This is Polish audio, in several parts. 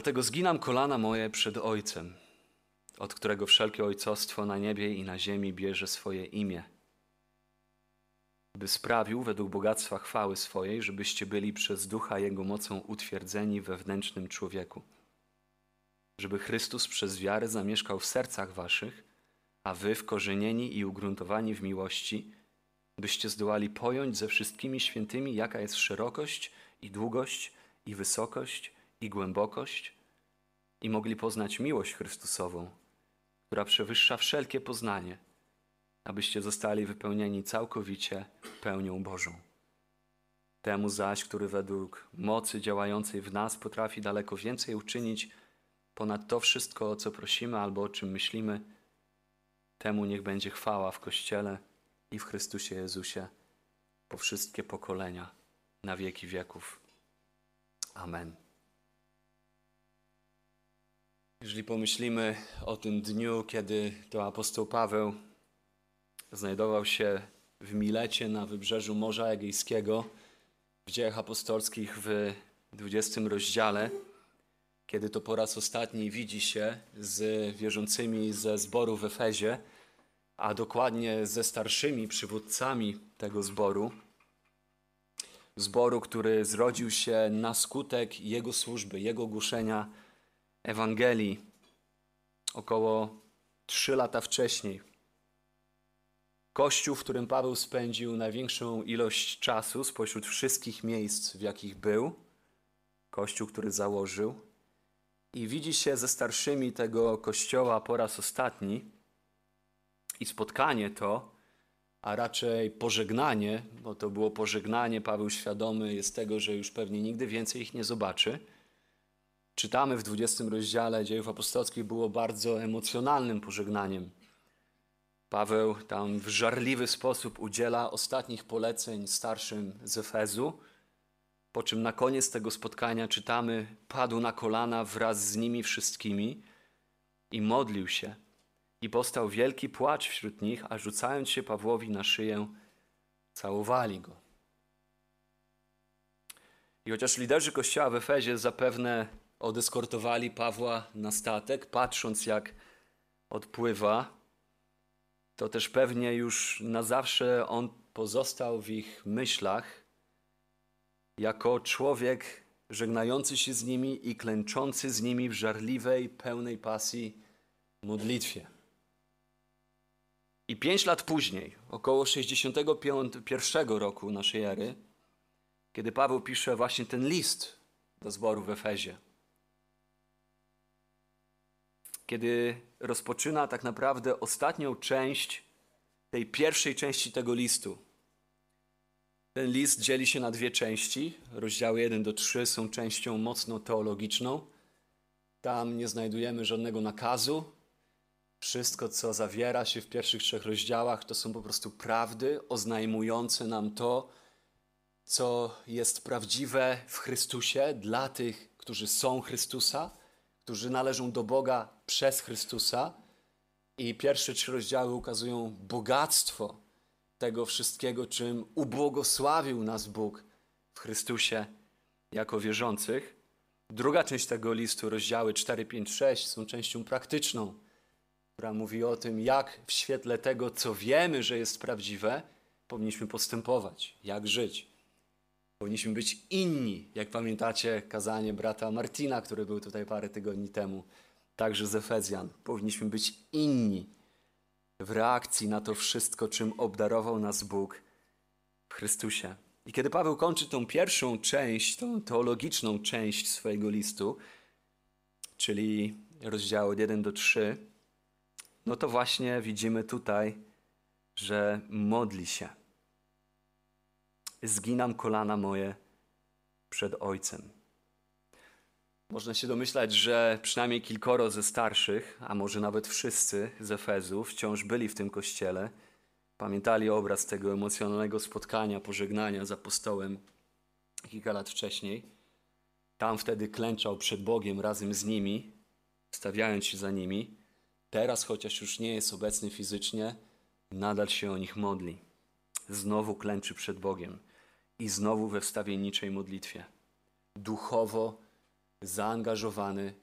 Dlatego zginam kolana moje przed Ojcem, od którego wszelkie ojcostwo na niebie i na ziemi bierze swoje imię, by sprawił według bogactwa chwały swojej, żebyście byli przez ducha Jego mocą utwierdzeni we wewnętrznym człowieku, żeby Chrystus przez wiarę zamieszkał w sercach waszych, a wy wkorzenieni i ugruntowani w miłości, byście zdołali pojąć ze wszystkimi świętymi, jaka jest szerokość i długość i wysokość i głębokość, i mogli poznać miłość Chrystusową, która przewyższa wszelkie poznanie, abyście zostali wypełnieni całkowicie pełnią Bożą. Temu zaś, który według mocy działającej w nas potrafi daleko więcej uczynić ponad to wszystko, o co prosimy albo o czym myślimy, temu niech będzie chwała w Kościele i w Chrystusie Jezusie po wszystkie pokolenia, na wieki wieków. Amen. Jeżeli pomyślimy o tym dniu, kiedy to apostoł Paweł znajdował się w Milecie na wybrzeżu Morza Egejskiego, w dziejach apostolskich w 20 rozdziale, kiedy to po raz ostatni widzi się z wierzącymi ze zboru w Efezie, a dokładnie ze starszymi przywódcami tego zboru, zboru, który zrodził się na skutek jego służby, jego głoszenia Ewangelii około trzy lata wcześniej. Kościół, w którym Paweł spędził największą ilość czasu spośród wszystkich miejsc, w jakich był. Kościół, który założył. I widzi się ze starszymi tego kościoła po raz ostatni. I spotkanie to, a raczej pożegnanie, bo to było pożegnanie, Paweł świadomy jest tego, że już pewnie nigdy więcej ich nie zobaczy. Czytamy w 20 rozdziale dziejów apostolskich, było bardzo emocjonalnym pożegnaniem. Paweł tam w żarliwy sposób udziela ostatnich poleceń starszym z Efezu, po czym na koniec tego spotkania czytamy, padł na kolana wraz z nimi wszystkimi i modlił się. I powstał wielki płacz wśród nich, a rzucając się Pawłowi na szyję, całowali go. I chociaż liderzy kościoła w Efezie zapewne odeskortowali Pawła na statek, patrząc jak odpływa, to też pewnie już na zawsze on pozostał w ich myślach jako człowiek żegnający się z nimi i klęczący z nimi w żarliwej, pełnej pasji modlitwie. I pięć lat później, około 61 roku naszej ery, kiedy Paweł pisze właśnie ten list do zboru w Efezie, kiedy rozpoczyna tak naprawdę ostatnią część tej pierwszej części tego listu. Ten list dzieli się na dwie części. Rozdziały 1 do 3 są częścią mocno teologiczną. Tam nie znajdujemy żadnego nakazu. Wszystko, co zawiera się w pierwszych trzech rozdziałach, to są po prostu prawdy oznajmujące nam to, co jest prawdziwe w Chrystusie dla tych, którzy są Chrystusa którzy należą do Boga przez Chrystusa. I pierwsze trzy rozdziały ukazują bogactwo tego wszystkiego, czym ubłogosławił nas Bóg w Chrystusie jako wierzących. Druga część tego listu, rozdziały 4, 5, 6, są częścią praktyczną, która mówi o tym, jak w świetle tego, co wiemy, że jest prawdziwe, powinniśmy postępować, jak żyć. Powinniśmy być inni. Jak pamiętacie kazanie brata Martina, który był tutaj parę tygodni temu, także z Efezjan. Powinniśmy być inni w reakcji na to wszystko, czym obdarował nas Bóg w Chrystusie. I kiedy Paweł kończy tą pierwszą część, tą teologiczną część swojego listu, czyli rozdziały 1 do 3, no to właśnie widzimy tutaj, że modli się zginam kolana moje przed Ojcem. Można się domyślać, że przynajmniej kilkoro ze starszych, a może nawet wszyscy z Efezu wciąż byli w tym kościele, pamiętali obraz tego emocjonalnego spotkania, pożegnania z apostołem kilka lat wcześniej. Tam wtedy klęczał przed Bogiem razem z nimi, stawiając się za nimi. Teraz, chociaż już nie jest obecny fizycznie, nadal się o nich modli. Znowu klęczy przed Bogiem i znowu we wstawienniczej modlitwie. Duchowo zaangażowany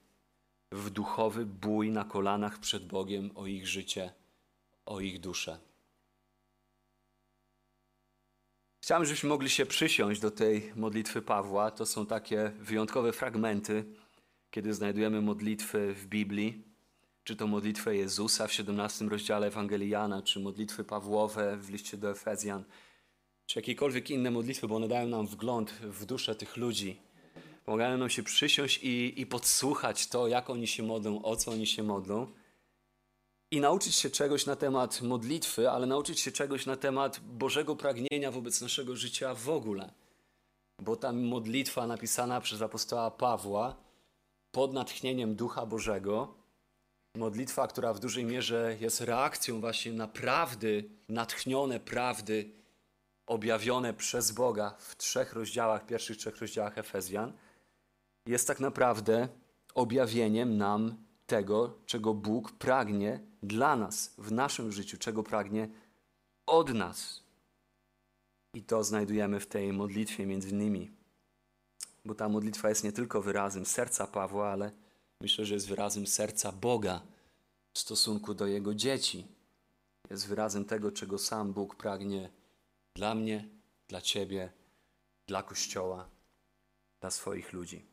w duchowy bój na kolanach przed Bogiem o ich życie, o ich duszę. Chciałem, żebyśmy mogli się przysiąść do tej modlitwy Pawła. To są takie wyjątkowe fragmenty, kiedy znajdujemy modlitwy w Biblii, czy to modlitwę Jezusa w 17 rozdziale Ewangelii Jana, czy modlitwy Pawłowe w liście do Efezjan, czy jakiekolwiek inne modlitwy, bo one dają nam wgląd w duszę tych ludzi. Pomagają nam się przysiąść i, i podsłuchać to, jak oni się modlą, o co oni się modlą. I nauczyć się czegoś na temat modlitwy, ale nauczyć się czegoś na temat Bożego pragnienia wobec naszego życia w ogóle. Bo ta modlitwa napisana przez apostoła Pawła pod natchnieniem Ducha Bożego, modlitwa, która w dużej mierze jest reakcją właśnie na prawdy, natchnione prawdy objawione przez Boga w trzech rozdziałach, pierwszych trzech rozdziałach Efezjan, jest tak naprawdę objawieniem nam tego, czego Bóg pragnie dla nas w naszym życiu, czego pragnie od nas. I to znajdujemy w tej modlitwie między innymi. Bo ta modlitwa jest nie tylko wyrazem serca Pawła, ale myślę, że jest wyrazem serca Boga w stosunku do Jego dzieci. Jest wyrazem tego, czego sam Bóg pragnie dla mnie, dla Ciebie, dla Kościoła, dla swoich ludzi.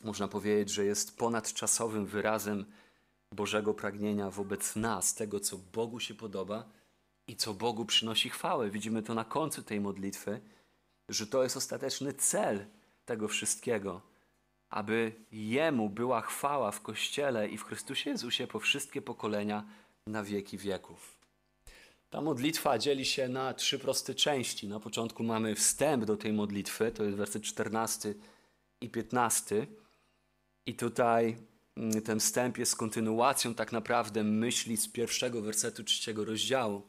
Można powiedzieć, że jest ponadczasowym wyrazem Bożego pragnienia wobec nas, tego, co Bogu się podoba i co Bogu przynosi chwałę. Widzimy to na końcu tej modlitwy, że to jest ostateczny cel tego wszystkiego, aby Jemu była chwała w Kościele i w Chrystusie Jezusie po wszystkie pokolenia na wieki wieków. Ta modlitwa dzieli się na trzy proste części. Na początku mamy wstęp do tej modlitwy, to jest werset 14 i 15. I tutaj mm, ten wstęp jest kontynuacją tak naprawdę myśli z pierwszego wersetu trzeciego rozdziału.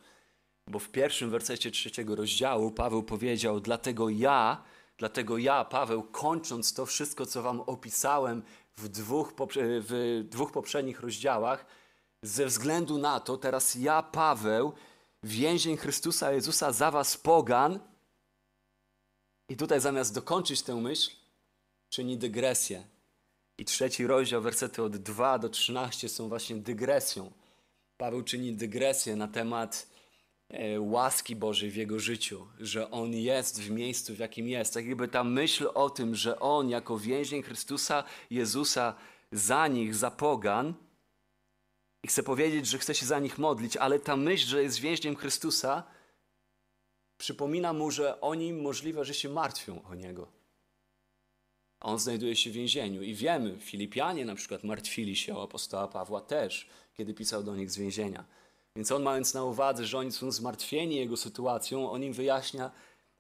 Bo w pierwszym wersecie trzeciego rozdziału Paweł powiedział: Dlatego ja, dlatego ja, Paweł, kończąc to wszystko, co wam opisałem w dwóch, w dwóch poprzednich rozdziałach, ze względu na to, teraz ja, Paweł, więzień Chrystusa Jezusa za was pogan. I tutaj zamiast dokończyć tę myśl, czyni dygresję. I trzeci rozdział, wersety od 2 do 13 są właśnie dygresją. Paweł czyni dygresję na temat e, łaski Bożej w jego życiu, że on jest w miejscu, w jakim jest. Tak jakby ta myśl o tym, że on jako więzień Chrystusa Jezusa za nich, za pogan, i chce powiedzieć, że chce się za nich modlić, ale ta myśl, że jest więźniem Chrystusa, przypomina mu, że oni możliwe, że się martwią o niego. On znajduje się w więzieniu i wiemy, Filipianie na przykład martwili się o apostoła Pawła też, kiedy pisał do nich z więzienia. Więc on mając na uwadze, że oni są zmartwieni jego sytuacją, on im wyjaśnia,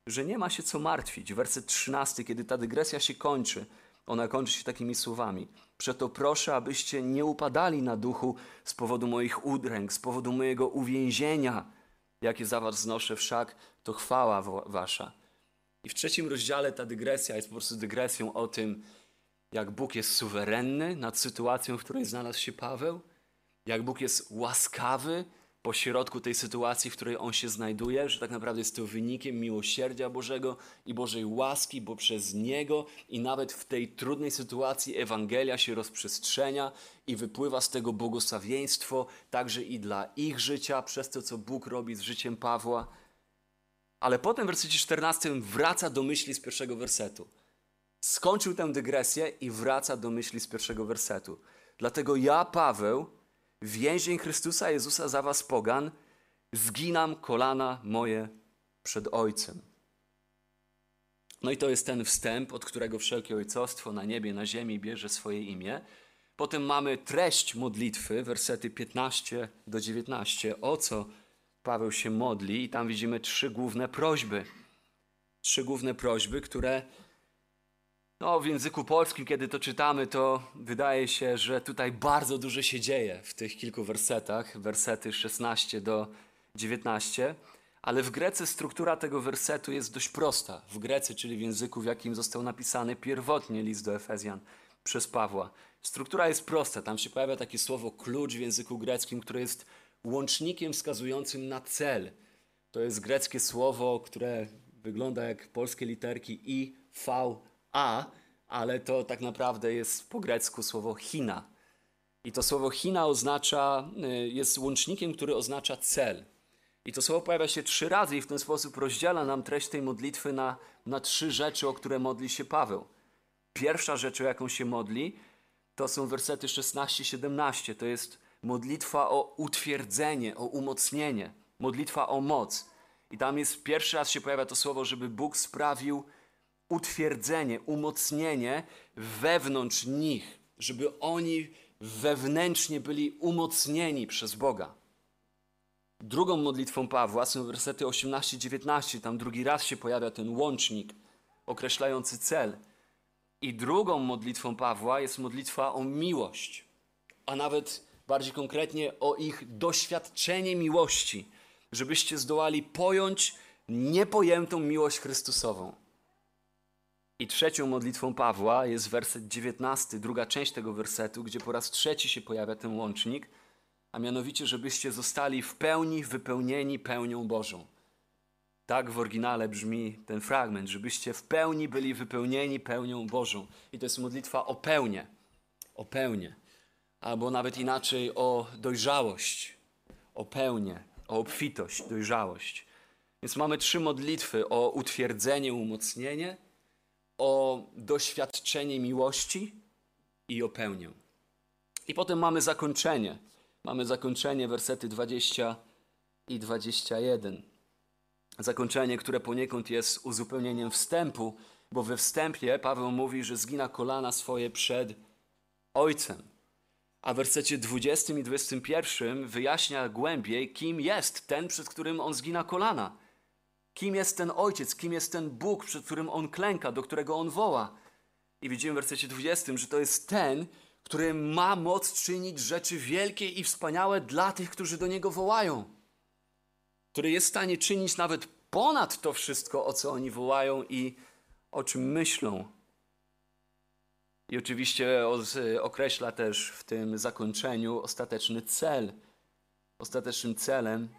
że nie ma się co martwić. Werset 13, kiedy ta dygresja się kończy, ona kończy się takimi słowami. Przeto proszę, abyście nie upadali na duchu z powodu moich udręk, z powodu mojego uwięzienia, jakie za was znoszę wszak, to chwała wasza. I w trzecim rozdziale ta dygresja jest po prostu dygresją o tym, jak Bóg jest suwerenny nad sytuacją, w której znalazł się Paweł, jak Bóg jest łaskawy pośrodku tej sytuacji, w której on się znajduje, że tak naprawdę jest to wynikiem miłosierdzia Bożego i Bożej łaski, bo przez Niego i nawet w tej trudnej sytuacji Ewangelia się rozprzestrzenia i wypływa z tego błogosławieństwo także i dla ich życia, przez to, co Bóg robi z życiem Pawła. Ale potem w wersecie 14 wraca do myśli z pierwszego wersetu. Skończył tę dygresję i wraca do myśli z pierwszego wersetu. Dlatego ja, Paweł, więzień Chrystusa Jezusa za was pogan, zginam kolana moje przed Ojcem. No i to jest ten wstęp, od którego wszelkie ojcostwo na niebie, na ziemi bierze swoje imię. Potem mamy treść modlitwy, wersety 15 do 19, o co Paweł się modli, i tam widzimy trzy główne prośby. Trzy główne prośby, które no, w języku polskim, kiedy to czytamy, to wydaje się, że tutaj bardzo dużo się dzieje w tych kilku wersetach, wersety 16 do 19, ale w Grece struktura tego wersetu jest dość prosta. W Grece, czyli w języku, w jakim został napisany pierwotnie list do Efezjan przez Pawła. Struktura jest prosta. Tam się pojawia takie słowo klucz w języku greckim, które jest łącznikiem wskazującym na cel. To jest greckie słowo, które wygląda jak polskie literki I, V, a, ale to tak naprawdę jest po grecku słowo china. I to słowo china oznacza, y, jest łącznikiem, który oznacza cel. I to słowo pojawia się trzy razy i w ten sposób rozdziela nam treść tej modlitwy na, na trzy rzeczy, o które modli się Paweł. Pierwsza rzecz, o jaką się modli, to są wersety 16-17. To jest modlitwa o utwierdzenie, o umocnienie, modlitwa o moc. I tam jest pierwszy raz się pojawia to słowo, żeby Bóg sprawił utwierdzenie, umocnienie wewnątrz nich, żeby oni wewnętrznie byli umocnieni przez Boga. Drugą modlitwą Pawła są wersety 18-19. Tam drugi raz się pojawia ten łącznik określający cel. I drugą modlitwą Pawła jest modlitwa o miłość, a nawet bardziej konkretnie o ich doświadczenie miłości, żebyście zdołali pojąć niepojętą miłość Chrystusową. I trzecią modlitwą Pawła jest werset 19, druga część tego wersetu, gdzie po raz trzeci się pojawia ten łącznik, a mianowicie, żebyście zostali w pełni wypełnieni pełnią Bożą. Tak w oryginale brzmi ten fragment, żebyście w pełni byli wypełnieni pełnią Bożą. I to jest modlitwa o pełnię, o pełnię, albo nawet inaczej o dojrzałość, o pełnię, o obfitość, dojrzałość. Więc mamy trzy modlitwy o utwierdzenie, umocnienie, o doświadczenie miłości i o pełnię. I potem mamy zakończenie. Mamy zakończenie, wersety 20 i 21. Zakończenie, które poniekąd jest uzupełnieniem wstępu, bo we wstępie Paweł mówi, że zgina kolana swoje przed Ojcem. A w wersecie 20 i 21 wyjaśnia głębiej, kim jest ten, przed którym on zgina kolana. Kim jest ten Ojciec, kim jest ten Bóg, przed którym on klęka, do którego on woła. I widzimy w wersecie 20, że to jest ten, który ma moc czynić rzeczy wielkie i wspaniałe dla tych, którzy do niego wołają który jest w stanie czynić nawet ponad to wszystko, o co oni wołają i o czym myślą. I oczywiście określa też w tym zakończeniu ostateczny cel. Ostatecznym celem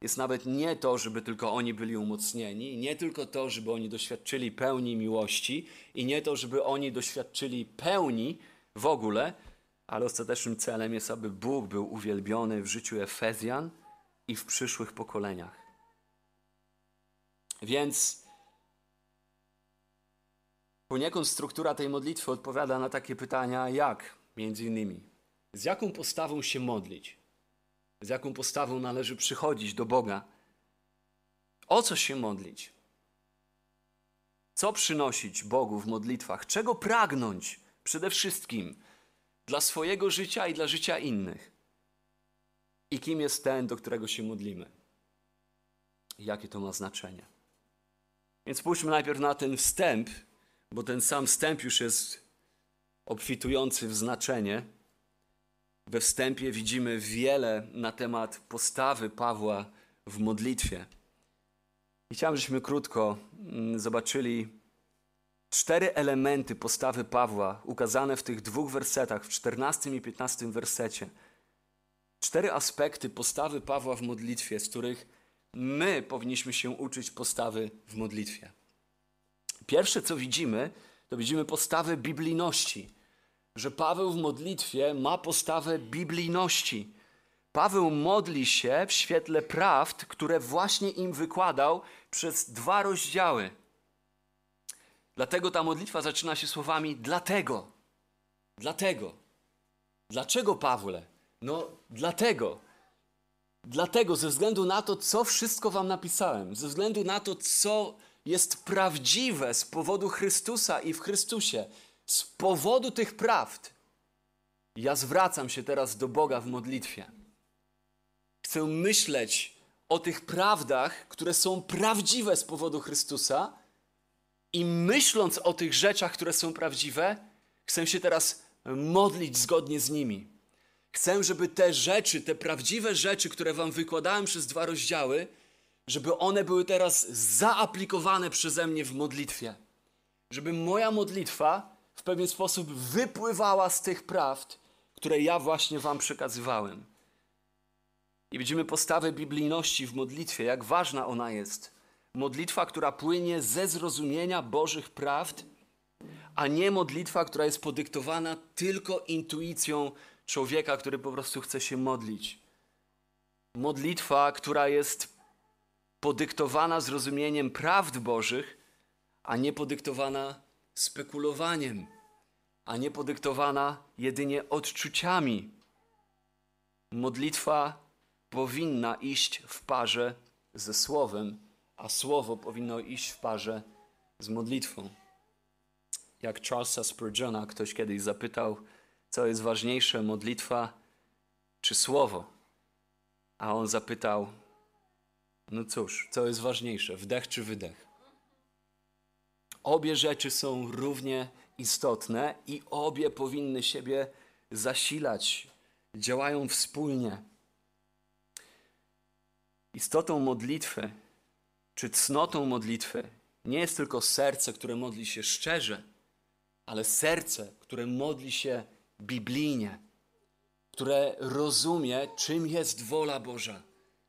jest nawet nie to, żeby tylko oni byli umocnieni, nie tylko to, żeby oni doświadczyli pełni miłości i nie to, żeby oni doświadczyli pełni w ogóle, ale ostatecznym celem jest, aby Bóg był uwielbiony w życiu Efezjan i w przyszłych pokoleniach. Więc poniekąd struktura tej modlitwy odpowiada na takie pytania, jak między innymi, z jaką postawą się modlić, z jaką postawą należy przychodzić do Boga, o co się modlić, co przynosić Bogu w modlitwach, czego pragnąć przede wszystkim dla swojego życia i dla życia innych i kim jest ten, do którego się modlimy. jakie to ma znaczenie. Więc spójrzmy najpierw na ten wstęp, bo ten sam wstęp już jest obfitujący w znaczenie. We wstępie widzimy wiele na temat postawy Pawła w modlitwie. I chciałem, żebyśmy krótko mm, zobaczyli cztery elementy postawy Pawła ukazane w tych dwóch wersetach, w 14 i 15 wersecie cztery aspekty postawy Pawła w modlitwie, z których my powinniśmy się uczyć postawy w modlitwie. Pierwsze, co widzimy, to widzimy postawę biblijności, że Paweł w modlitwie ma postawę biblijności. Paweł modli się w świetle prawd, które właśnie im wykładał przez dwa rozdziały. Dlatego ta modlitwa zaczyna się słowami dlatego. Dlatego. Dlaczego Pawle? No, dlatego. Dlatego, ze względu na to, co wszystko Wam napisałem, ze względu na to, co jest prawdziwe z powodu Chrystusa i w Chrystusie, z powodu tych prawd, ja zwracam się teraz do Boga w modlitwie. Chcę myśleć o tych prawdach, które są prawdziwe z powodu Chrystusa, i myśląc o tych rzeczach, które są prawdziwe, chcę się teraz modlić zgodnie z nimi. Chcę, żeby te rzeczy, te prawdziwe rzeczy, które Wam wykładałem przez dwa rozdziały, żeby one były teraz zaaplikowane przeze mnie w modlitwie. Żeby moja modlitwa w pewien sposób wypływała z tych prawd, które ja właśnie Wam przekazywałem. I widzimy postawę biblijności w modlitwie, jak ważna ona jest. Modlitwa, która płynie ze zrozumienia Bożych prawd, a nie modlitwa, która jest podyktowana tylko intuicją człowieka, który po prostu chce się modlić. Modlitwa, która jest podyktowana zrozumieniem prawd Bożych, a nie podyktowana spekulowaniem, a nie podyktowana jedynie odczuciami. Modlitwa powinna iść w parze ze słowem, a słowo powinno iść w parze z modlitwą. Jak Charlesa Spurgeona ktoś kiedyś zapytał, co jest ważniejsze, modlitwa czy słowo? A on zapytał, no cóż, co jest ważniejsze, wdech czy wydech? Obie rzeczy są równie istotne i obie powinny siebie zasilać, działają wspólnie. Istotą modlitwy, czy cnotą modlitwy, nie jest tylko serce, które modli się szczerze, ale serce, które modli się biblijnie, które rozumie, czym jest wola Boża,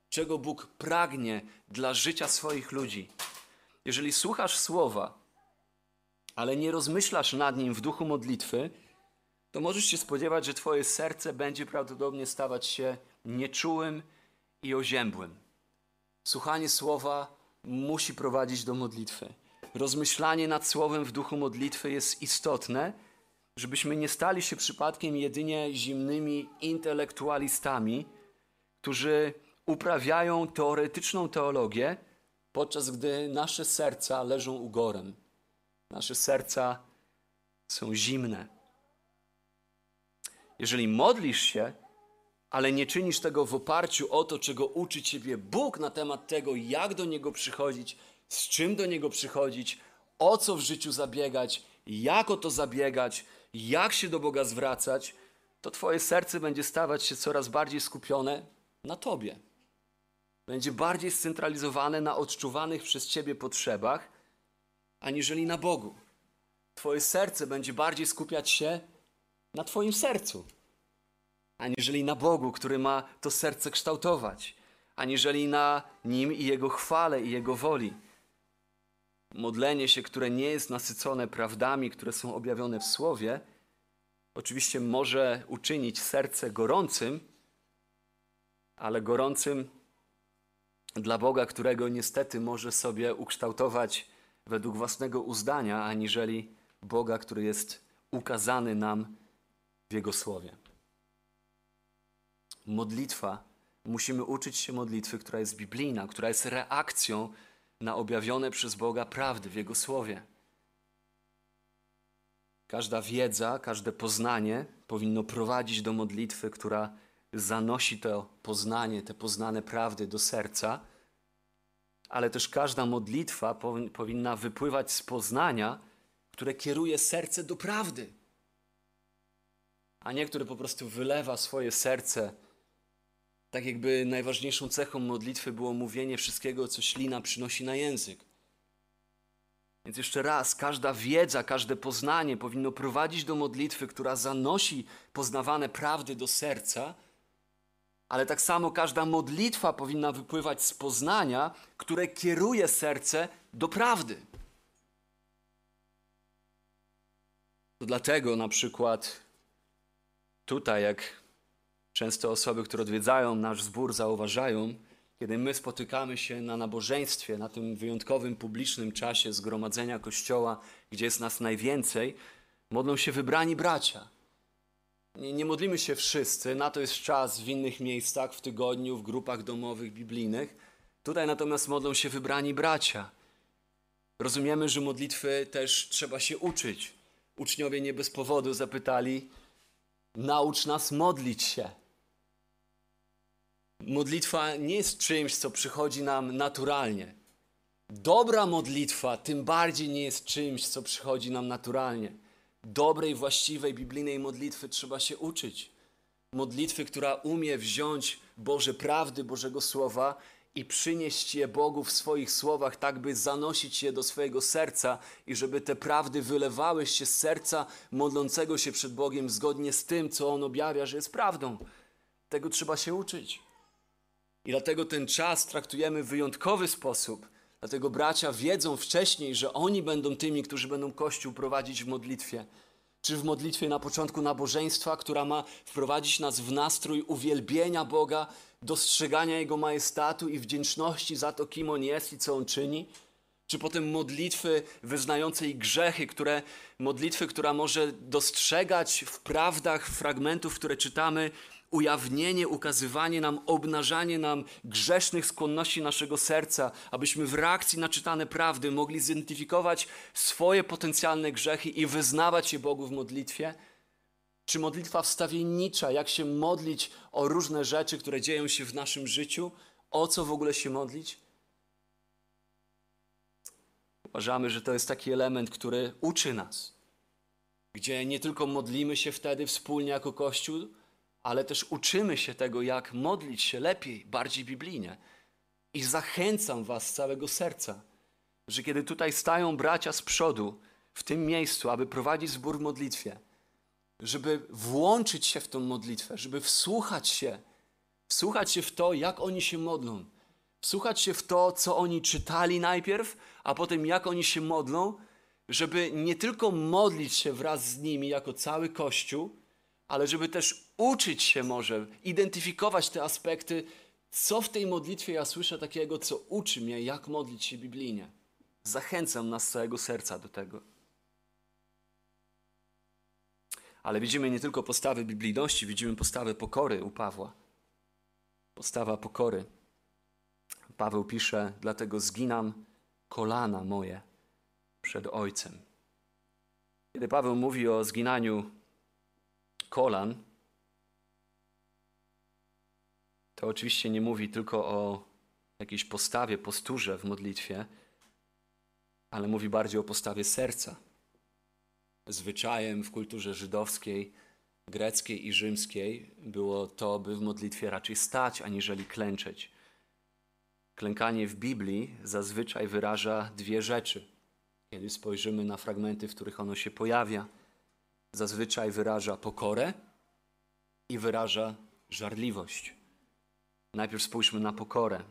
czego Bóg pragnie dla życia swoich ludzi. Jeżeli słuchasz słowa, ale nie rozmyślasz nad nim w duchu modlitwy, to możesz się spodziewać, że Twoje serce będzie prawdopodobnie stawać się nieczułym i oziębłym. Słuchanie słowa musi prowadzić do modlitwy. Rozmyślanie nad słowem w duchu modlitwy jest istotne, żebyśmy nie stali się przypadkiem jedynie zimnymi intelektualistami, którzy uprawiają teoretyczną teologię, podczas gdy nasze serca leżą ugorem. Nasze serca są zimne. Jeżeli modlisz się, ale nie czynisz tego w oparciu o to, czego uczy Ciebie Bóg na temat tego, jak do Niego przychodzić, z czym do Niego przychodzić, o co w życiu zabiegać, jak o to zabiegać, jak się do Boga zwracać, to Twoje serce będzie stawać się coraz bardziej skupione na Tobie. Będzie bardziej scentralizowane na odczuwanych przez Ciebie potrzebach, aniżeli na Bogu. Twoje serce będzie bardziej skupiać się na Twoim sercu, aniżeli na Bogu, który ma to serce kształtować, aniżeli na Nim i Jego chwale i Jego woli. Modlenie się, które nie jest nasycone prawdami, które są objawione w Słowie, oczywiście może uczynić serce gorącym, ale gorącym dla Boga, którego niestety może sobie ukształtować według własnego uzdania, aniżeli Boga, który jest ukazany nam w Jego Słowie. Modlitwa, musimy uczyć się modlitwy, która jest biblijna, która jest reakcją na objawione przez Boga prawdy w Jego Słowie. Każda wiedza, każde poznanie powinno prowadzić do modlitwy, która zanosi to poznanie, te poznane prawdy do serca, ale też każda modlitwa powinna wypływać z poznania, które kieruje serce do prawdy, a nie które po prostu wylewa swoje serce. Tak jakby najważniejszą cechą modlitwy było mówienie wszystkiego, co ślina przynosi na język. Więc jeszcze raz, każda wiedza, każde poznanie powinno prowadzić do modlitwy, która zanosi poznawane prawdy do serca, ale tak samo każda modlitwa powinna wypływać z poznania, które kieruje serce do prawdy. To dlatego na przykład tutaj, jak często osoby, które odwiedzają nasz zbór, zauważają, kiedy my spotykamy się na nabożeństwie, na tym wyjątkowym publicznym czasie zgromadzenia Kościoła, gdzie jest nas najwięcej, modlą się wybrani bracia. Nie, nie modlimy się wszyscy, na to jest czas w innych miejscach, w tygodniu, w grupach domowych, biblijnych. Tutaj natomiast modlą się wybrani bracia. Rozumiemy, że modlitwy też trzeba się uczyć. Uczniowie nie bez powodu zapytali: Naucz nas modlić się. Modlitwa nie jest czymś, co przychodzi nam naturalnie. Dobra modlitwa tym bardziej nie jest czymś, co przychodzi nam naturalnie. Dobrej, właściwej, biblijnej modlitwy trzeba się uczyć. Modlitwy, która umie wziąć Boże prawdy, Bożego Słowa i przynieść je Bogu w swoich słowach, tak by zanosić je do swojego serca i żeby te prawdy wylewały się z serca modlącego się przed Bogiem zgodnie z tym, co On objawia, że jest prawdą. Tego trzeba się uczyć. I dlatego ten czas traktujemy w wyjątkowy sposób, Dlatego bracia wiedzą wcześniej, że oni będą tymi, którzy będą Kościół prowadzić w modlitwie. Czy w modlitwie na początku nabożeństwa, która ma wprowadzić nas w nastrój uwielbienia Boga, dostrzegania Jego majestatu i wdzięczności za to, kim On jest i co On czyni? Czy potem modlitwy wyznającej grzechy, które, modlitwy, która może dostrzegać w prawdach fragmentów, które czytamy, ujawnienie, ukazywanie nam, obnażanie nam grzesznych skłonności naszego serca, abyśmy w reakcji na czytane prawdy mogli zidentyfikować swoje potencjalne grzechy i wyznawać je Bogu w modlitwie? Czy modlitwa wstawiennicza, jak się modlić o różne rzeczy, które dzieją się w naszym życiu? O co w ogóle się modlić? Uważamy, że to jest taki element, który uczy nas, gdzie nie tylko modlimy się wtedy wspólnie jako Kościół, ale też uczymy się tego, jak modlić się lepiej, bardziej biblijnie. I zachęcam Was z całego serca, że kiedy tutaj stają bracia z przodu, w tym miejscu, aby prowadzić zbór w modlitwie, żeby włączyć się w tą modlitwę, żeby wsłuchać się, wsłuchać się w to, jak oni się modlą, wsłuchać się w to, co oni czytali najpierw, a potem jak oni się modlą, żeby nie tylko modlić się wraz z nimi jako cały Kościół, ale żeby też uczyć się może, identyfikować te aspekty, co w tej modlitwie ja słyszę takiego, co uczy mnie, jak modlić się biblijnie. Zachęcam nas z całego serca do tego. Ale widzimy nie tylko postawy biblijności, widzimy postawę pokory u Pawła. Postawa pokory. Paweł pisze, dlatego zginam kolana moje przed Ojcem. Kiedy Paweł mówi o zginaniu kolan, to oczywiście nie mówi tylko o jakiejś postawie, posturze w modlitwie, ale mówi bardziej o postawie serca. Zwyczajem w kulturze żydowskiej, greckiej i rzymskiej było to, by w modlitwie raczej stać, aniżeli klęczeć. Klękanie w Biblii zazwyczaj wyraża dwie rzeczy. Kiedy spojrzymy na fragmenty, w których ono się pojawia, zazwyczaj wyraża pokorę i wyraża żarliwość. Najpierw spójrzmy na pokorę.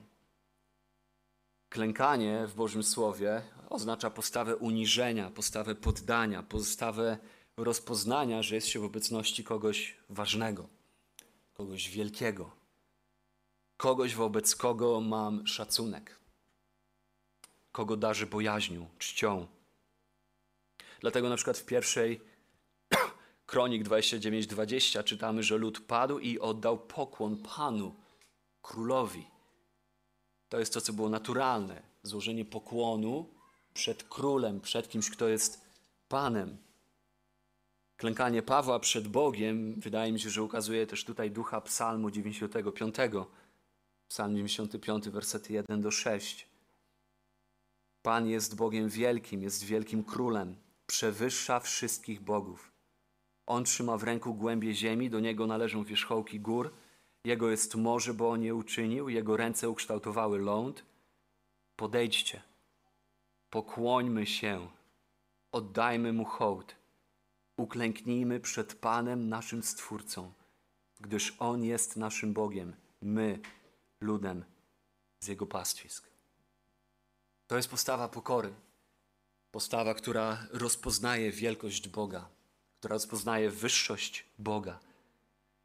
Klękanie w Bożym Słowie oznacza postawę uniżenia, postawę poddania, postawę rozpoznania, że jest się w obecności kogoś ważnego, kogoś wielkiego, kogoś wobec kogo mam szacunek, kogo darzy bojaźnią, czcią. Dlatego na przykład w pierwszej Kronik 29:20 czytamy, że lud padł i oddał pokłon Panu, królowi. To jest to, co było naturalne. Złożenie pokłonu przed królem, przed kimś, kto jest Panem. Klękanie Pawła przed Bogiem, wydaje mi się, że ukazuje też tutaj ducha Psalmu 95. Psalm 95, wersety 1 do 6. Pan jest Bogiem wielkim, jest wielkim królem, przewyższa wszystkich bogów. On trzyma w ręku głębie ziemi, do niego należą wierzchołki gór. Jego jest morze, bo on je uczynił, jego ręce ukształtowały ląd. Podejdźcie, pokłońmy się, oddajmy mu hołd, uklęknijmy przed Panem naszym Stwórcą, gdyż On jest naszym Bogiem, my ludem z Jego pastwisk. To jest postawa pokory, postawa, która rozpoznaje wielkość Boga która rozpoznaje wyższość Boga.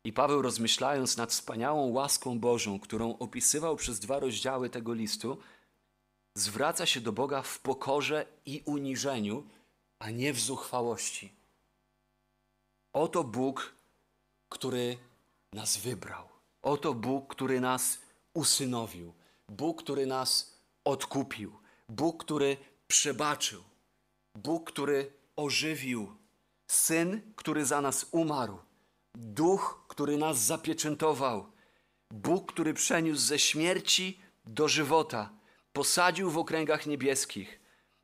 I Paweł, rozmyślając nad wspaniałą łaską Bożą, którą opisywał przez dwa rozdziały tego listu, zwraca się do Boga w pokorze i uniżeniu, a nie w zuchwałości. Oto Bóg, który nas wybrał. Oto Bóg, który nas usynowił. Bóg, który nas odkupił. Bóg, który przebaczył. Bóg, który ożywił Syn, który za nas umarł, Duch, który nas zapieczętował, Bóg, który przeniósł ze śmierci do żywota, posadził w okręgach niebieskich,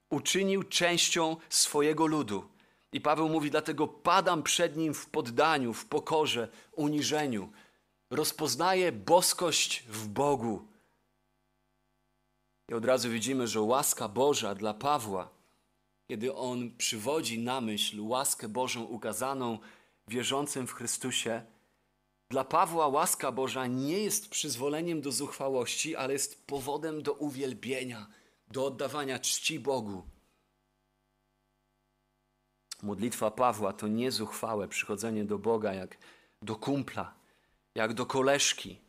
uczynił częścią swojego ludu. I Paweł mówi, dlatego padam przed nim w poddaniu, w pokorze, uniżeniu. Rozpoznaję boskość w Bogu. I od razu widzimy, że łaska Boża dla Pawła kiedy on przywodzi na myśl łaskę Bożą ukazaną wierzącym w Chrystusie, dla Pawła łaska Boża nie jest przyzwoleniem do zuchwałości, ale jest powodem do uwielbienia, do oddawania czci Bogu. Modlitwa Pawła to niezuchwałe przychodzenie do Boga jak do kumpla, jak do koleżki,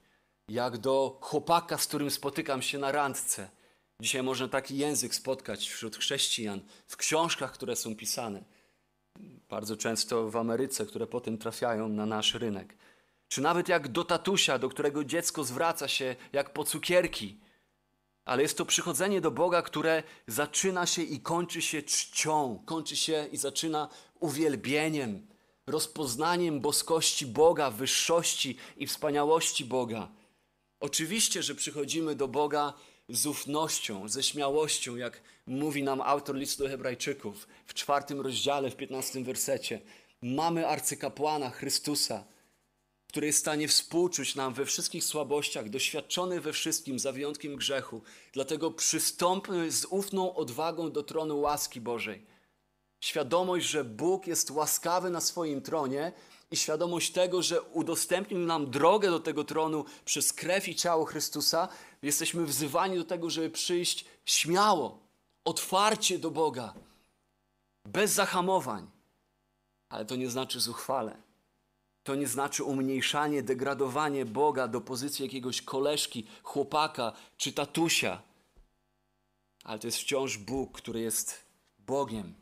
jak do chłopaka, z którym spotykam się na randce. Dzisiaj można taki język spotkać wśród chrześcijan, w książkach, które są pisane. Bardzo często w Ameryce, które potem trafiają na nasz rynek. Czy nawet jak do tatusia, do którego dziecko zwraca się jak po cukierki. Ale jest to przychodzenie do Boga, które zaczyna się i kończy się czcią, kończy się i zaczyna uwielbieniem, rozpoznaniem boskości Boga, wyższości i wspaniałości Boga. Oczywiście, że przychodzimy do Boga z ufnością, ze śmiałością, jak mówi nam autor listu do Hebrajczyków w czwartym rozdziale, w piętnastym wersecie. Mamy arcykapłana Chrystusa, który jest w stanie współczuć nam we wszystkich słabościach, doświadczony we wszystkim, za wyjątkiem grzechu. Dlatego przystąpmy z ufną odwagą do tronu łaski Bożej. Świadomość, że Bóg jest łaskawy na swoim tronie i świadomość tego, że udostępnił nam drogę do tego tronu przez krew i ciało Chrystusa, jesteśmy wzywani do tego, żeby przyjść śmiało, otwarcie do Boga, bez zahamowań. Ale to nie znaczy zuchwale. To nie znaczy umniejszanie, degradowanie Boga do pozycji jakiegoś koleżki, chłopaka czy tatusia. Ale to jest wciąż Bóg, który jest Bogiem,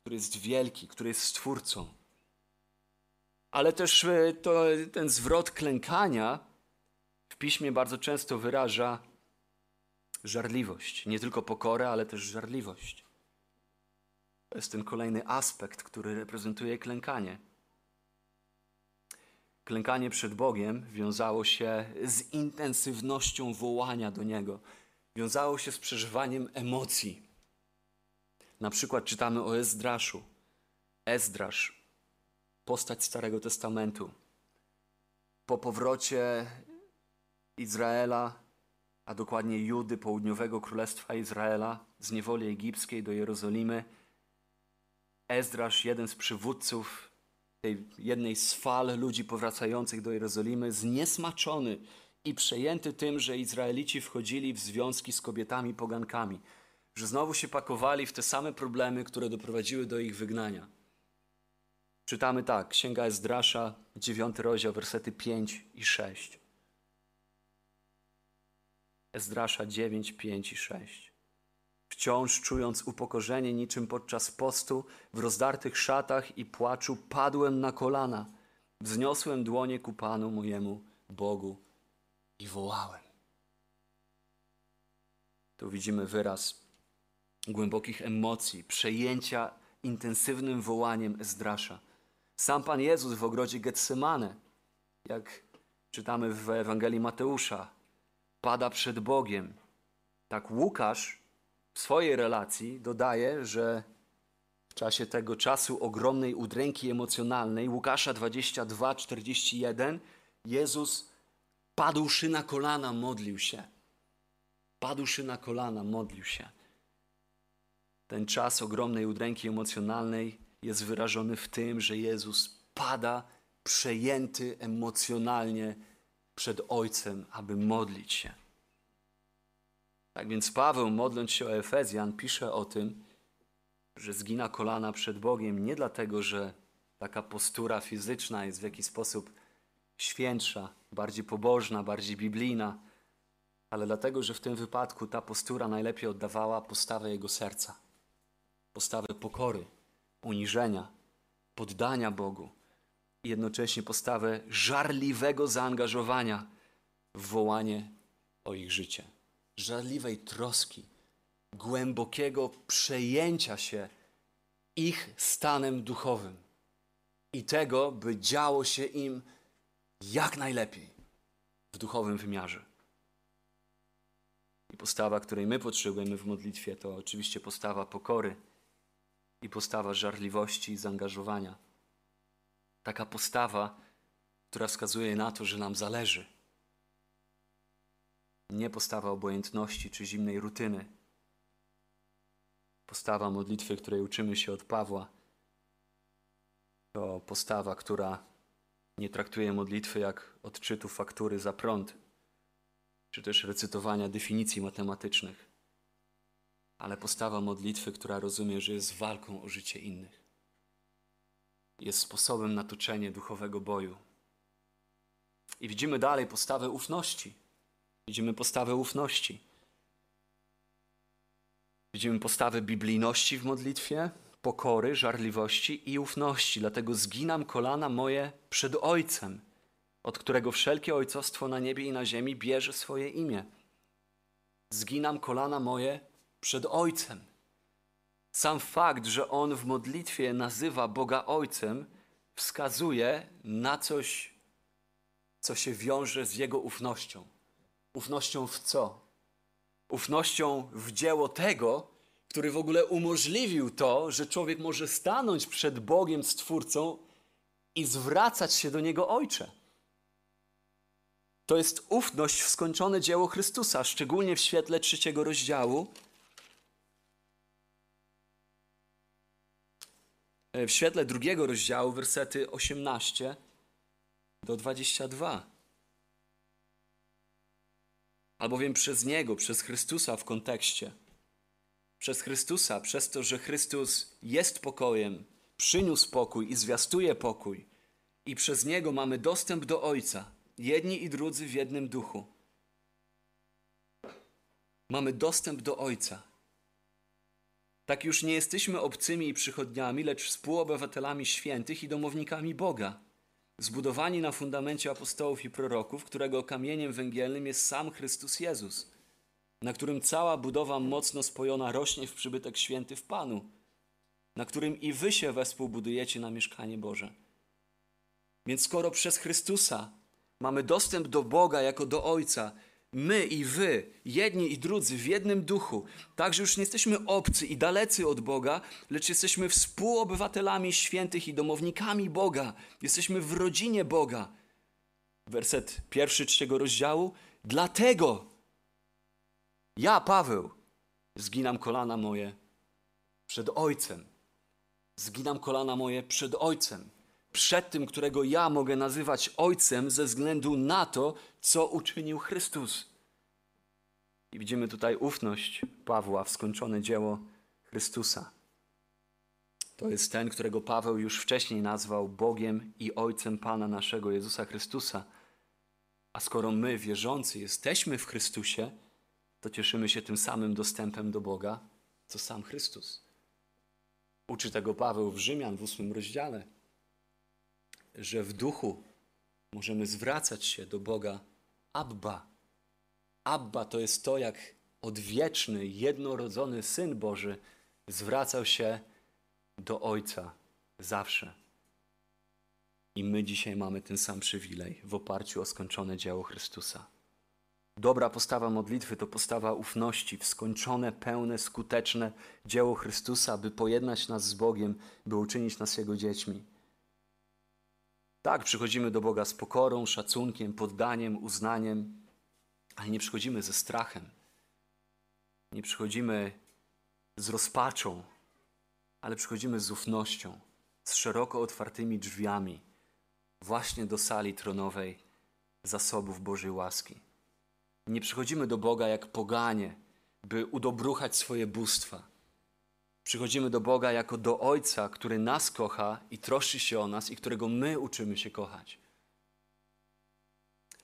który jest wielki, który jest Stwórcą. Ale też e, to, ten zwrot klękania w piśmie bardzo często wyraża żarliwość. Nie tylko pokorę, ale też żarliwość. To jest ten kolejny aspekt, który reprezentuje klękanie. Klękanie przed Bogiem wiązało się z intensywnością wołania do Niego, wiązało się z przeżywaniem emocji. Na przykład czytamy o Ezdraszu. Ezdrasz, postać Starego Testamentu. Po powrocie Izraela, a dokładnie Judy, południowego królestwa Izraela, z niewoli egipskiej do Jerozolimy, Ezdrasz, jeden z przywódców tej jednej z fal ludzi powracających do Jerozolimy, zniesmaczony i przejęty tym, że Izraelici wchodzili w związki z kobietami pogankami, że znowu się pakowali w te same problemy, które doprowadziły do ich wygnania. Czytamy tak, Księga Ezdrasza, 9 rozdział, wersety 5 i 6. Ezdrasza 9, 5 i 6. Wciąż czując upokorzenie niczym podczas postu, w rozdartych szatach i płaczu padłem na kolana, wzniosłem dłonie ku Panu mojemu Bogu i wołałem. Tu widzimy wyraz głębokich emocji, przejęcia intensywnym wołaniem Ezdrasza. Sam Pan Jezus w ogrodzie Getsemane, jak czytamy w Ewangelii Mateusza, pada przed Bogiem. Tak Łukasz w swojej relacji dodaje, że w czasie tego czasu ogromnej udręki emocjonalnej, Łukasza 22, 41, Jezus padłszy na kolana modlił się. Padłszy na kolana modlił się. Ten czas ogromnej udręki emocjonalnej jest wyrażony w tym, że Jezus pada przejęty emocjonalnie przed Ojcem, aby modlić się. Tak więc Paweł, modląc się o Efezjan, pisze o tym, że zgina kolana przed Bogiem nie dlatego, że taka postura fizyczna jest w jakiś sposób świętsza, bardziej pobożna, bardziej biblijna, ale dlatego, że w tym wypadku ta postura najlepiej oddawała postawę jego serca, postawę pokory, uniżenia, poddania Bogu i jednocześnie postawę żarliwego zaangażowania w wołanie o ich życie żarliwej troski, głębokiego przejęcia się ich stanem duchowym i tego, by działo się im jak najlepiej w duchowym wymiarze. I postawa, której my potrzebujemy w modlitwie, to oczywiście postawa pokory i postawa żarliwości i zaangażowania. Taka postawa, która wskazuje na to, że nam zależy nie postawa obojętności czy zimnej rutyny. Postawa modlitwy, której uczymy się od Pawła, to postawa, która nie traktuje modlitwy jak odczytu faktury za prąd, czy też recytowania definicji matematycznych. Ale postawa modlitwy, która rozumie, że jest walką o życie innych. Jest sposobem na toczenie duchowego boju. I widzimy dalej postawę ufności. Widzimy postawę ufności. Widzimy postawę biblijności w modlitwie, pokory, żarliwości i ufności. Dlatego zginam kolana moje przed Ojcem, od którego wszelkie ojcostwo na niebie i na ziemi bierze swoje imię. Zginam kolana moje przed Ojcem. Sam fakt, że on w modlitwie nazywa Boga Ojcem, wskazuje na coś, co się wiąże z jego ufnością. Ufnością w co? Ufnością w dzieło tego, który w ogóle umożliwił to, że człowiek może stanąć przed Bogiem Stwórcą i zwracać się do Niego Ojcze. To jest ufność w skończone dzieło Chrystusa, szczególnie w świetle trzeciego rozdziału. W świetle drugiego rozdziału, wersety 18 do 22. Albowiem przez Niego, przez Chrystusa w kontekście, przez Chrystusa, przez to, że Chrystus jest pokojem, przyniósł pokój i zwiastuje pokój, i przez Niego mamy dostęp do Ojca, jedni i drudzy w jednym duchu. Mamy dostęp do Ojca. Tak już nie jesteśmy obcymi i przychodniami, lecz współobywatelami świętych i domownikami Boga zbudowani na fundamencie apostołów i proroków, którego kamieniem węgielnym jest sam Chrystus Jezus, na którym cała budowa mocno spojona rośnie w przybytek święty w Panu, na którym i wy się wespół budujecie na mieszkanie Boże. Więc skoro przez Chrystusa mamy dostęp do Boga jako do Ojca, my i wy, jedni i drudzy w jednym duchu, także już nie jesteśmy obcy i dalecy od Boga, lecz jesteśmy współobywatelami świętych i domownikami Boga. Jesteśmy w rodzinie Boga. Werset pierwszy trzeciego rozdziału. Dlatego ja, Paweł, zginam kolana moje przed Ojcem. Zginam kolana moje przed Ojcem przed tym, którego ja mogę nazywać Ojcem ze względu na to, co uczynił Chrystus. I widzimy tutaj ufność Pawła w skończone dzieło Chrystusa. To jest ten, którego Paweł już wcześniej nazwał Bogiem i Ojcem Pana naszego Jezusa Chrystusa. A skoro my, wierzący, jesteśmy w Chrystusie, to cieszymy się tym samym dostępem do Boga, co sam Chrystus. Uczy tego Paweł w Rzymian w ósmym rozdziale że w duchu możemy zwracać się do Boga Abba. Abba to jest to, jak odwieczny, jednorodzony Syn Boży zwracał się do Ojca zawsze. I my dzisiaj mamy ten sam przywilej w oparciu o skończone dzieło Chrystusa. Dobra postawa modlitwy to postawa ufności w skończone, pełne, skuteczne dzieło Chrystusa, by pojednać nas z Bogiem, by uczynić nas Jego dziećmi. Tak, przychodzimy do Boga z pokorą, szacunkiem, poddaniem, uznaniem, ale nie przychodzimy ze strachem. Nie przychodzimy z rozpaczą, ale przychodzimy z ufnością, z szeroko otwartymi drzwiami, właśnie do sali tronowej zasobów Bożej łaski. Nie przychodzimy do Boga jak poganie, by udobruchać swoje bóstwa Przychodzimy do Boga jako do Ojca, który nas kocha i troszczy się o nas i którego my uczymy się kochać.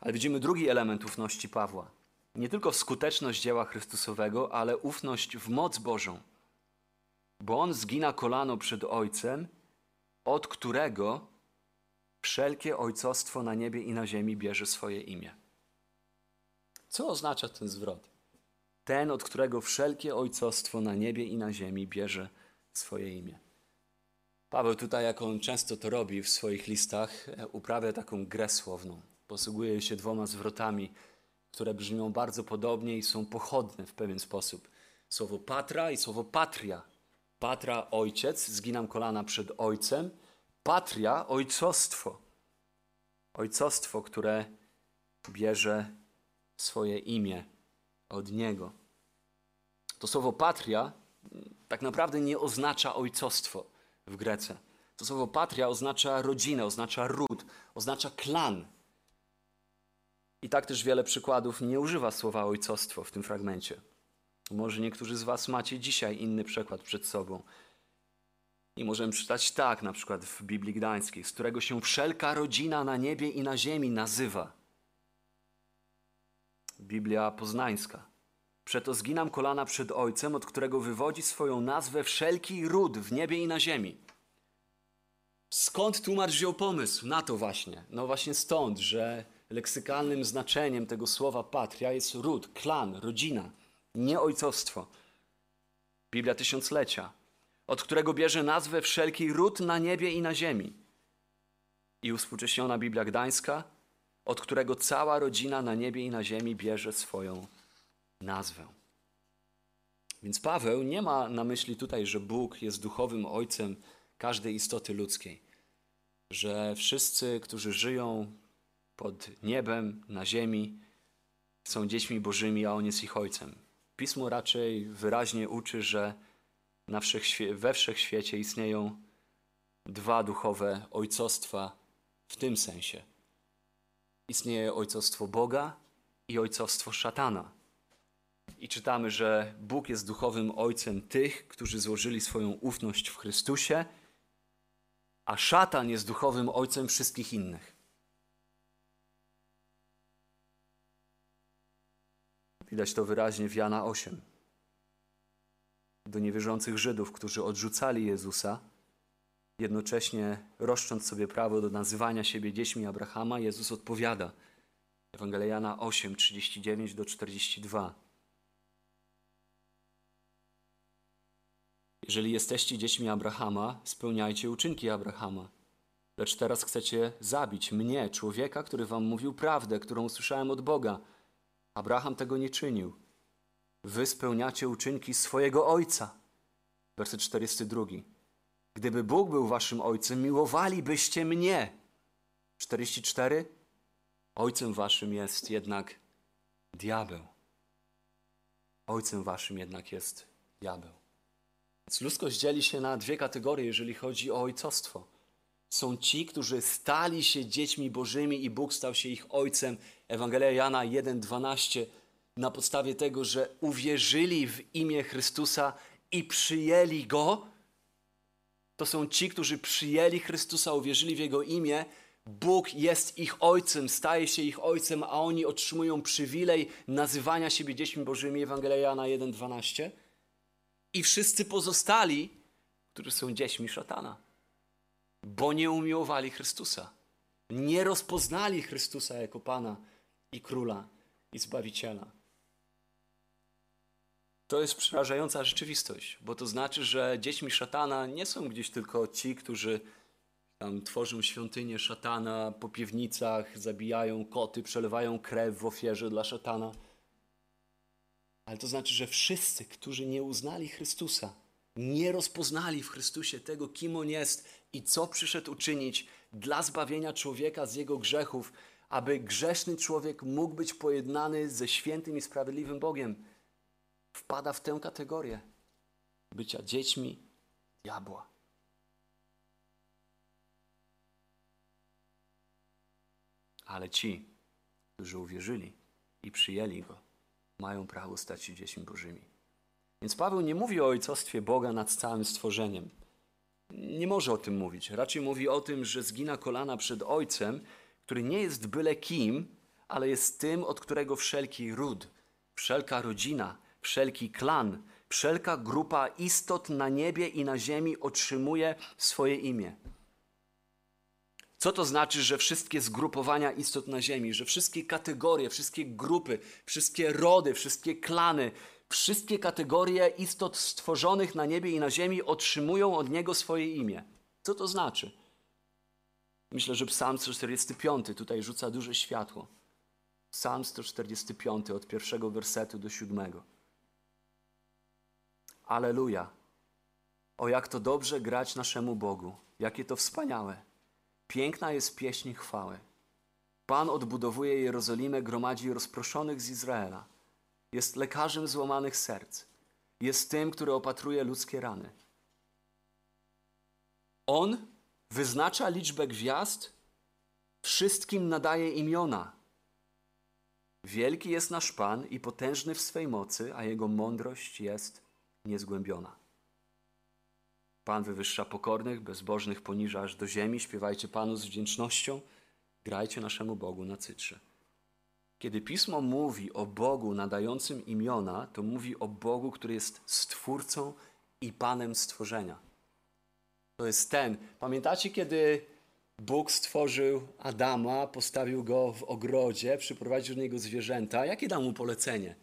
Ale widzimy drugi element ufności Pawła. Nie tylko skuteczność dzieła Chrystusowego, ale ufność w moc Bożą. Bo on zgina kolano przed Ojcem, od którego wszelkie ojcostwo na niebie i na ziemi bierze swoje imię. Co oznacza ten zwrot? Ten, od którego wszelkie ojcostwo na niebie i na ziemi bierze swoje imię. Paweł tutaj, jak on często to robi w swoich listach, e, uprawia taką grę słowną. Posługuje się dwoma zwrotami, które brzmią bardzo podobnie i są pochodne w pewien sposób. Słowo patra i słowo patria. Patra ojciec, zginam kolana przed ojcem. Patria ojcostwo. Ojcostwo, które bierze swoje imię od Niego. To słowo patria tak naprawdę nie oznacza ojcostwo w Grece. To słowo patria oznacza rodzinę, oznacza ród, oznacza klan. I tak też wiele przykładów nie używa słowa ojcostwo w tym fragmencie. Może niektórzy z Was macie dzisiaj inny przekład przed sobą. I możemy czytać tak, na przykład w Biblii Gdańskiej, z którego się wszelka rodzina na niebie i na ziemi nazywa. Biblia Poznańska. Przeto zginam kolana przed Ojcem, od którego wywodzi swoją nazwę wszelki ród w niebie i na ziemi. Skąd tłumacz wziął pomysł na to właśnie? No właśnie stąd, że leksykalnym znaczeniem tego słowa patria jest ród, klan, rodzina, nie ojcostwo. Biblia Tysiąclecia, od którego bierze nazwę wszelki ród na niebie i na ziemi. I uspółcześniona Biblia Gdańska, od którego cała rodzina na niebie i na ziemi bierze swoją nazwę. Więc Paweł nie ma na myśli tutaj, że Bóg jest duchowym ojcem każdej istoty ludzkiej, że wszyscy, którzy żyją pod niebem, na ziemi, są dziećmi Bożymi, a On jest ich ojcem. Pismo raczej wyraźnie uczy, że na wszechświe we wszechświecie istnieją dwa duchowe ojcostwa w tym sensie. Istnieje ojcostwo Boga i ojcostwo szatana. I czytamy, że Bóg jest duchowym ojcem tych, którzy złożyli swoją ufność w Chrystusie, a szatan jest duchowym ojcem wszystkich innych. Widać to wyraźnie w Jana 8. Do niewierzących Żydów, którzy odrzucali Jezusa, jednocześnie roszcząc sobie prawo do nazywania siebie dziećmi Abrahama, Jezus odpowiada. Ewangelia Jana 8, 39 do 42. Jeżeli jesteście dziećmi Abrahama, spełniajcie uczynki Abrahama. Lecz teraz chcecie zabić mnie, człowieka, który wam mówił prawdę, którą usłyszałem od Boga. Abraham tego nie czynił. Wy spełniacie uczynki swojego ojca. Werset 42. Gdyby Bóg był waszym ojcem, miłowalibyście mnie. 44. Ojcem waszym jest jednak diabeł. Ojcem waszym jednak jest diabeł. Więc ludzkość dzieli się na dwie kategorie, jeżeli chodzi o ojcostwo. Są ci, którzy stali się dziećmi Bożymi i Bóg stał się ich ojcem. Ewangelia Jana 1:12 na podstawie tego, że uwierzyli w imię Chrystusa i przyjęli go. To są ci, którzy przyjęli Chrystusa, uwierzyli w jego imię. Bóg jest ich ojcem, staje się ich ojcem, a oni otrzymują przywilej nazywania siebie dziećmi Bożymi. Ewangelia Jana 1:12 i wszyscy pozostali, którzy są dziećmi szatana, bo nie umiłowali Chrystusa, nie rozpoznali Chrystusa jako Pana i Króla i Zbawiciela. To jest przerażająca rzeczywistość, bo to znaczy, że dziećmi szatana nie są gdzieś tylko ci, którzy tam tworzą świątynię szatana po piwnicach, zabijają koty, przelewają krew w ofierze dla szatana. Ale to znaczy, że wszyscy, którzy nie uznali Chrystusa, nie rozpoznali w Chrystusie tego, kim On jest i co przyszedł uczynić dla zbawienia człowieka z jego grzechów, aby grzeszny człowiek mógł być pojednany ze świętym i sprawiedliwym Bogiem, wpada w tę kategorię bycia dziećmi diabła. Ale ci, którzy uwierzyli i przyjęli Go, mają prawo stać się dziećmi Bożymi. Więc Paweł nie mówi o ojcostwie Boga nad całym stworzeniem. Nie może o tym mówić. Raczej mówi o tym, że zgina kolana przed Ojcem, który nie jest byle kim, ale jest tym, od którego wszelki ród, wszelka rodzina, wszelki klan, wszelka grupa istot na niebie i na ziemi otrzymuje swoje imię. Co to znaczy, że wszystkie zgrupowania istot na Ziemi, że wszystkie kategorie, wszystkie grupy, wszystkie rody, wszystkie klany, wszystkie kategorie istot stworzonych na niebie i na Ziemi otrzymują od Niego swoje imię? Co to znaczy? Myślę, że Psalm 145 tutaj rzuca duże światło. Psalm 145 od pierwszego wersetu do siódmego. Aleluja! O jak to dobrze grać naszemu Bogu, jakie to wspaniałe! Piękna jest pieśń chwały. Pan odbudowuje Jerozolimę, gromadzi rozproszonych z Izraela. Jest lekarzem złamanych serc. Jest tym, który opatruje ludzkie rany. On wyznacza liczbę gwiazd, wszystkim nadaje imiona. Wielki jest nasz Pan i potężny w swej mocy, a Jego mądrość jest niezgłębiona. Pan wywyższa pokornych, bezbożnych poniża aż do ziemi. Śpiewajcie Panu z wdzięcznością, grajcie naszemu Bogu na cytrze. Kiedy Pismo mówi o Bogu nadającym imiona, to mówi o Bogu, który jest Stwórcą i Panem stworzenia. To jest ten. Pamiętacie, kiedy Bóg stworzył Adama, postawił go w ogrodzie, przyprowadził do niego zwierzęta? Jakie dał mu polecenie?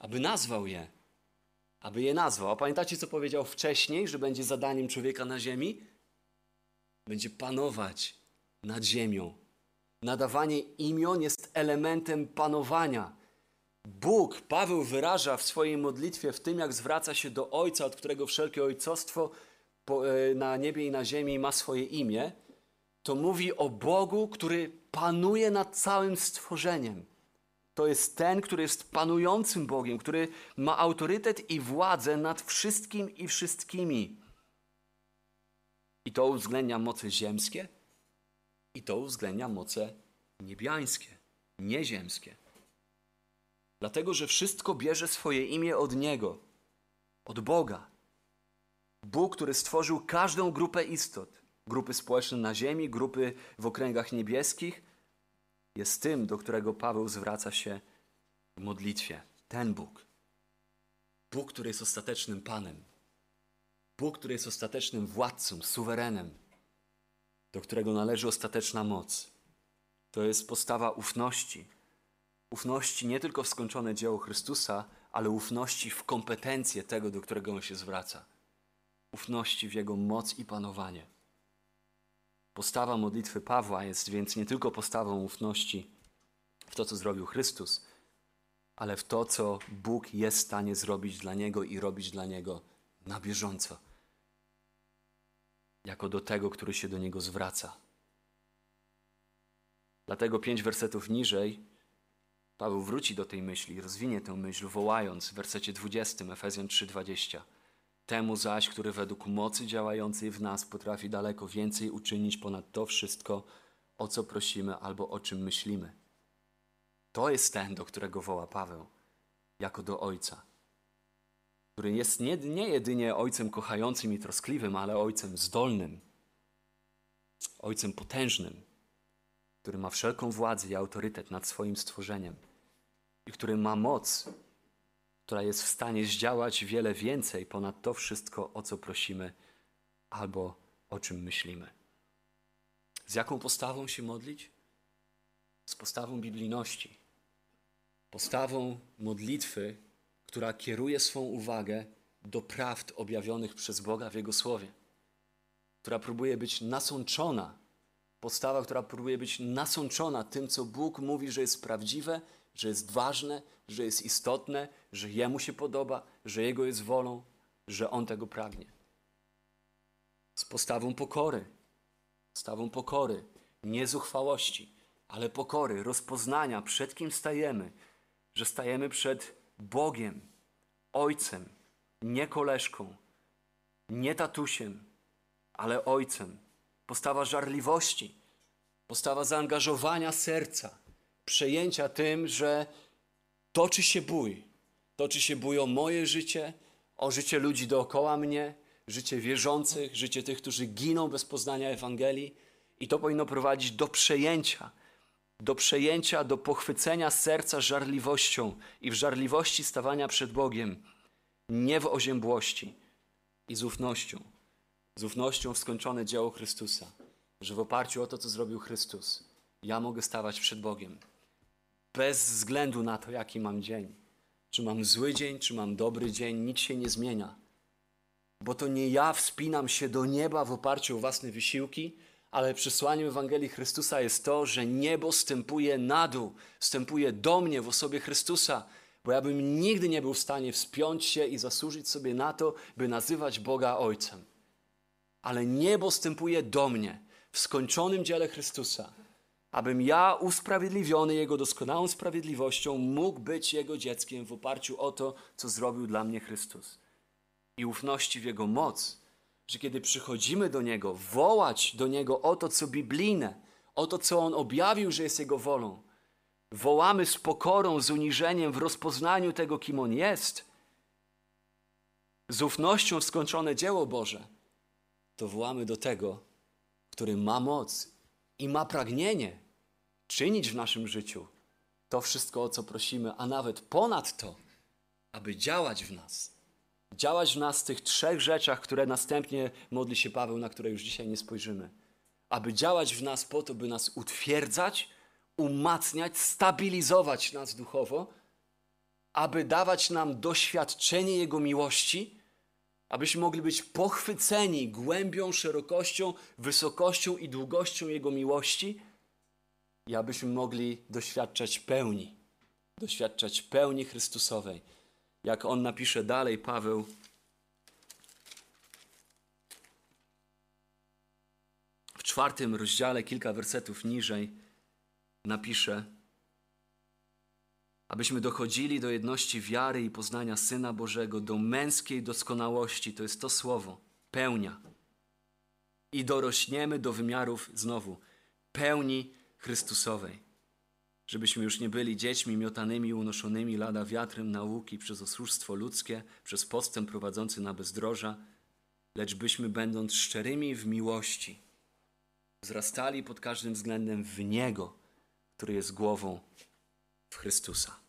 Aby nazwał je. Aby je nazwał. A pamiętacie, co powiedział wcześniej, że będzie zadaniem człowieka na ziemi? Będzie panować nad ziemią. Nadawanie imion jest elementem panowania. Bóg, Paweł wyraża w swojej modlitwie, w tym jak zwraca się do Ojca, od którego wszelkie ojcostwo e, na niebie i na ziemi ma swoje imię, to mówi o Bogu, który panuje nad całym stworzeniem. To jest ten, który jest panującym Bogiem, który ma autorytet i władzę nad wszystkim i wszystkimi. I to uwzględnia moce ziemskie, i to uwzględnia moce niebiańskie, nieziemskie. Dlatego, że wszystko bierze swoje imię od Niego, od Boga. Bóg, który stworzył każdą grupę istot, grupy społeczne na ziemi, grupy w okręgach niebieskich, jest tym, do którego Paweł zwraca się w modlitwie. Ten Bóg. Bóg, który jest ostatecznym Panem. Bóg, który jest ostatecznym władcą, suwerenem, do którego należy ostateczna moc. To jest postawa ufności. Ufności nie tylko w skończone dzieło Chrystusa, ale ufności w kompetencje tego, do którego on się zwraca. Ufności w jego moc i panowanie. Postawa modlitwy Pawła jest więc nie tylko postawą ufności w to, co zrobił Chrystus, ale w to, co Bóg jest w stanie zrobić dla niego i robić dla niego na bieżąco, jako do tego, który się do niego zwraca. Dlatego pięć wersetów niżej Paweł wróci do tej myśli, rozwinie tę myśl, wołając w wersecie 20 Efezjan 3:20. Temu zaś, który według mocy działającej w nas potrafi daleko więcej uczynić ponad to wszystko, o co prosimy albo o czym myślimy. To jest ten, do którego woła Paweł, jako do Ojca, który jest nie, nie jedynie Ojcem kochającym i troskliwym, ale Ojcem zdolnym, Ojcem potężnym, który ma wszelką władzę i autorytet nad swoim stworzeniem i który ma moc, która jest w stanie zdziałać wiele więcej ponad to wszystko, o co prosimy albo o czym myślimy. Z jaką postawą się modlić? Z postawą biblijności. Postawą modlitwy, która kieruje swą uwagę do prawd objawionych przez Boga w Jego Słowie, która próbuje być nasączona, postawa, która próbuje być nasączona tym, co Bóg mówi, że jest prawdziwe, że jest ważne, że jest istotne, że Jemu się podoba, że Jego jest wolą, że On tego pragnie. Z postawą pokory, postawą pokory, nie zuchwałości, ale pokory, rozpoznania, przed kim stajemy, że stajemy przed Bogiem, Ojcem, nie koleżką, nie tatusiem, ale Ojcem. Postawa żarliwości, postawa zaangażowania serca, przejęcia tym, że toczy się bój. Toczy się bój o moje życie, o życie ludzi dookoła mnie, życie wierzących, życie tych, którzy giną bez poznania Ewangelii. I to powinno prowadzić do przejęcia, do przejęcia, do pochwycenia serca żarliwością i w żarliwości stawania przed Bogiem, nie w oziębłości i z ufnością. Z ufnością w skończone dzieło Chrystusa, że w oparciu o to, co zrobił Chrystus, ja mogę stawać przed Bogiem bez względu na to, jaki mam dzień. Czy mam zły dzień, czy mam dobry dzień, nic się nie zmienia. Bo to nie ja wspinam się do nieba w oparciu o własne wysiłki, ale przesłaniem Ewangelii Chrystusa jest to, że niebo stępuje na dół, stępuje do mnie w osobie Chrystusa, bo ja bym nigdy nie był w stanie wspiąć się i zasłużyć sobie na to, by nazywać Boga Ojcem. Ale niebo stępuje do mnie w skończonym dziele Chrystusa abym ja, usprawiedliwiony Jego doskonałą sprawiedliwością, mógł być Jego dzieckiem w oparciu o to, co zrobił dla mnie Chrystus. I ufności w Jego moc, że kiedy przychodzimy do Niego, wołać do Niego o to, co biblijne, o to, co On objawił, że jest Jego wolą, wołamy z pokorą, z uniżeniem w rozpoznaniu tego, kim On jest, z ufnością w skończone dzieło Boże, to wołamy do tego, który ma moc i ma pragnienie czynić w naszym życiu to wszystko, o co prosimy, a nawet ponad to, aby działać w nas. Działać w nas w tych trzech rzeczach, które następnie modli się Paweł, na które już dzisiaj nie spojrzymy. Aby działać w nas po to, by nas utwierdzać, umacniać, stabilizować nas duchowo, aby dawać nam doświadczenie Jego miłości, abyśmy mogli być pochwyceni głębią, szerokością, wysokością i długością Jego miłości i abyśmy mogli doświadczać pełni, doświadczać pełni Chrystusowej. Jak on napisze dalej, Paweł, w czwartym rozdziale, kilka wersetów niżej, napisze, abyśmy dochodzili do jedności wiary i poznania Syna Bożego, do męskiej doskonałości, to jest to słowo, pełnia. I dorośniemy do wymiarów znowu pełni Chrystusowej. Żebyśmy już nie byli dziećmi miotanymi, unoszonymi lada wiatrem nauki przez oszustwo ludzkie, przez postęp prowadzący na bezdroża, lecz byśmy, będąc szczerymi w miłości, wzrastali pod każdym względem w Niego, który jest głową w Chrystusa.